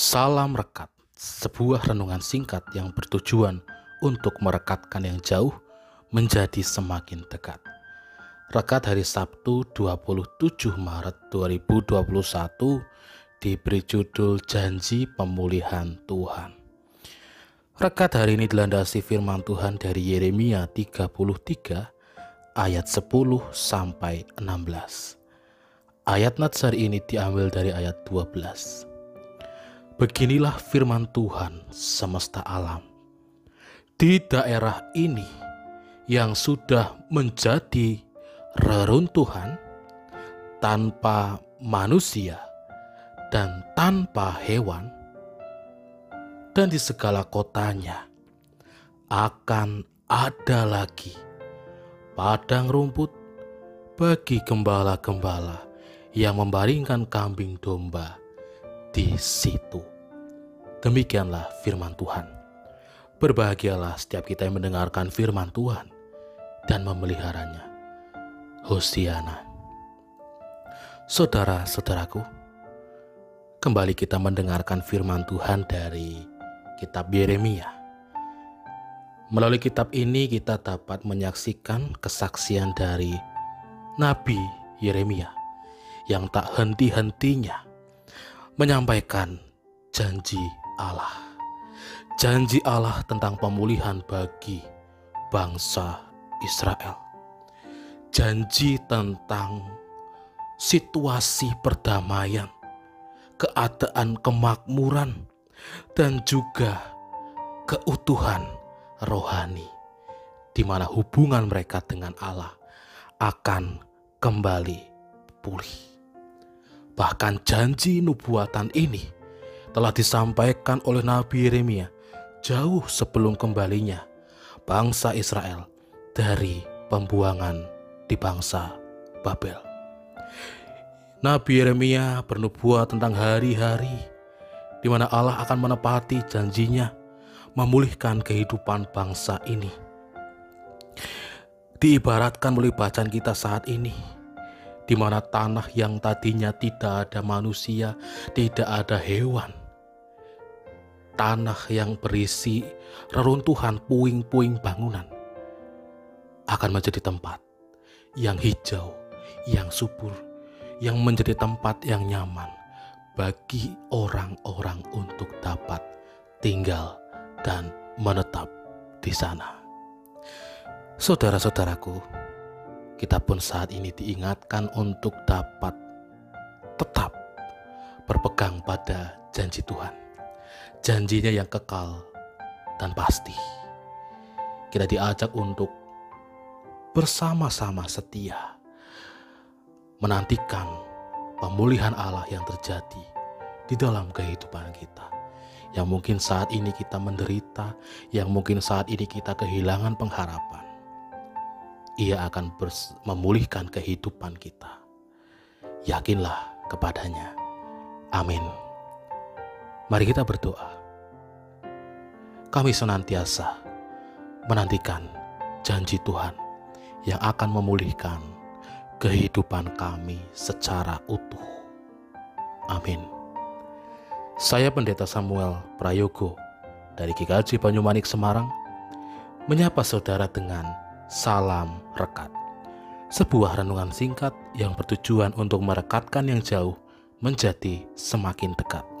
Salam Rekat, sebuah renungan singkat yang bertujuan untuk merekatkan yang jauh menjadi semakin dekat. Rekat hari Sabtu 27 Maret 2021 diberi judul Janji Pemulihan Tuhan. Rekat hari ini dilandasi firman Tuhan dari Yeremia 33 ayat 10 sampai 16. Ayat Natsar ini diambil dari ayat 12. Beginilah firman Tuhan semesta alam. Di daerah ini yang sudah menjadi reruntuhan tanpa manusia dan tanpa hewan, dan di segala kotanya akan ada lagi padang rumput bagi gembala-gembala yang membaringkan kambing domba di situ. Demikianlah firman Tuhan. Berbahagialah setiap kita yang mendengarkan firman Tuhan dan memeliharanya. Hosiana. Saudara-saudaraku, kembali kita mendengarkan firman Tuhan dari kitab Yeremia. Melalui kitab ini kita dapat menyaksikan kesaksian dari Nabi Yeremia yang tak henti-hentinya menyampaikan janji Allah. Janji Allah tentang pemulihan bagi bangsa Israel. Janji tentang situasi perdamaian, keadaan kemakmuran, dan juga keutuhan rohani, di mana hubungan mereka dengan Allah akan kembali pulih. Bahkan janji nubuatan ini telah disampaikan oleh Nabi Yeremia jauh sebelum kembalinya bangsa Israel dari pembuangan di bangsa Babel. Nabi Yeremia bernubuat tentang hari-hari di mana Allah akan menepati janjinya memulihkan kehidupan bangsa ini. Diibaratkan melalui bacaan kita saat ini, di mana tanah yang tadinya tidak ada manusia, tidak ada hewan. Tanah yang berisi reruntuhan puing-puing bangunan akan menjadi tempat yang hijau, yang subur, yang menjadi tempat yang nyaman bagi orang-orang untuk dapat tinggal dan menetap di sana. Saudara-saudaraku, kita pun saat ini diingatkan untuk dapat tetap berpegang pada janji Tuhan. Janjinya yang kekal dan pasti. Kita diajak untuk bersama-sama setia menantikan pemulihan Allah yang terjadi di dalam kehidupan kita. Yang mungkin saat ini kita menderita, yang mungkin saat ini kita kehilangan pengharapan ia akan memulihkan kehidupan kita. Yakinlah kepadanya. Amin. Mari kita berdoa. Kami senantiasa menantikan janji Tuhan yang akan memulihkan kehidupan kami secara utuh. Amin. Saya Pendeta Samuel Prayogo dari GKJ Banyumanik Semarang menyapa saudara dengan Salam Rekat. Sebuah renungan singkat yang bertujuan untuk merekatkan yang jauh menjadi semakin dekat.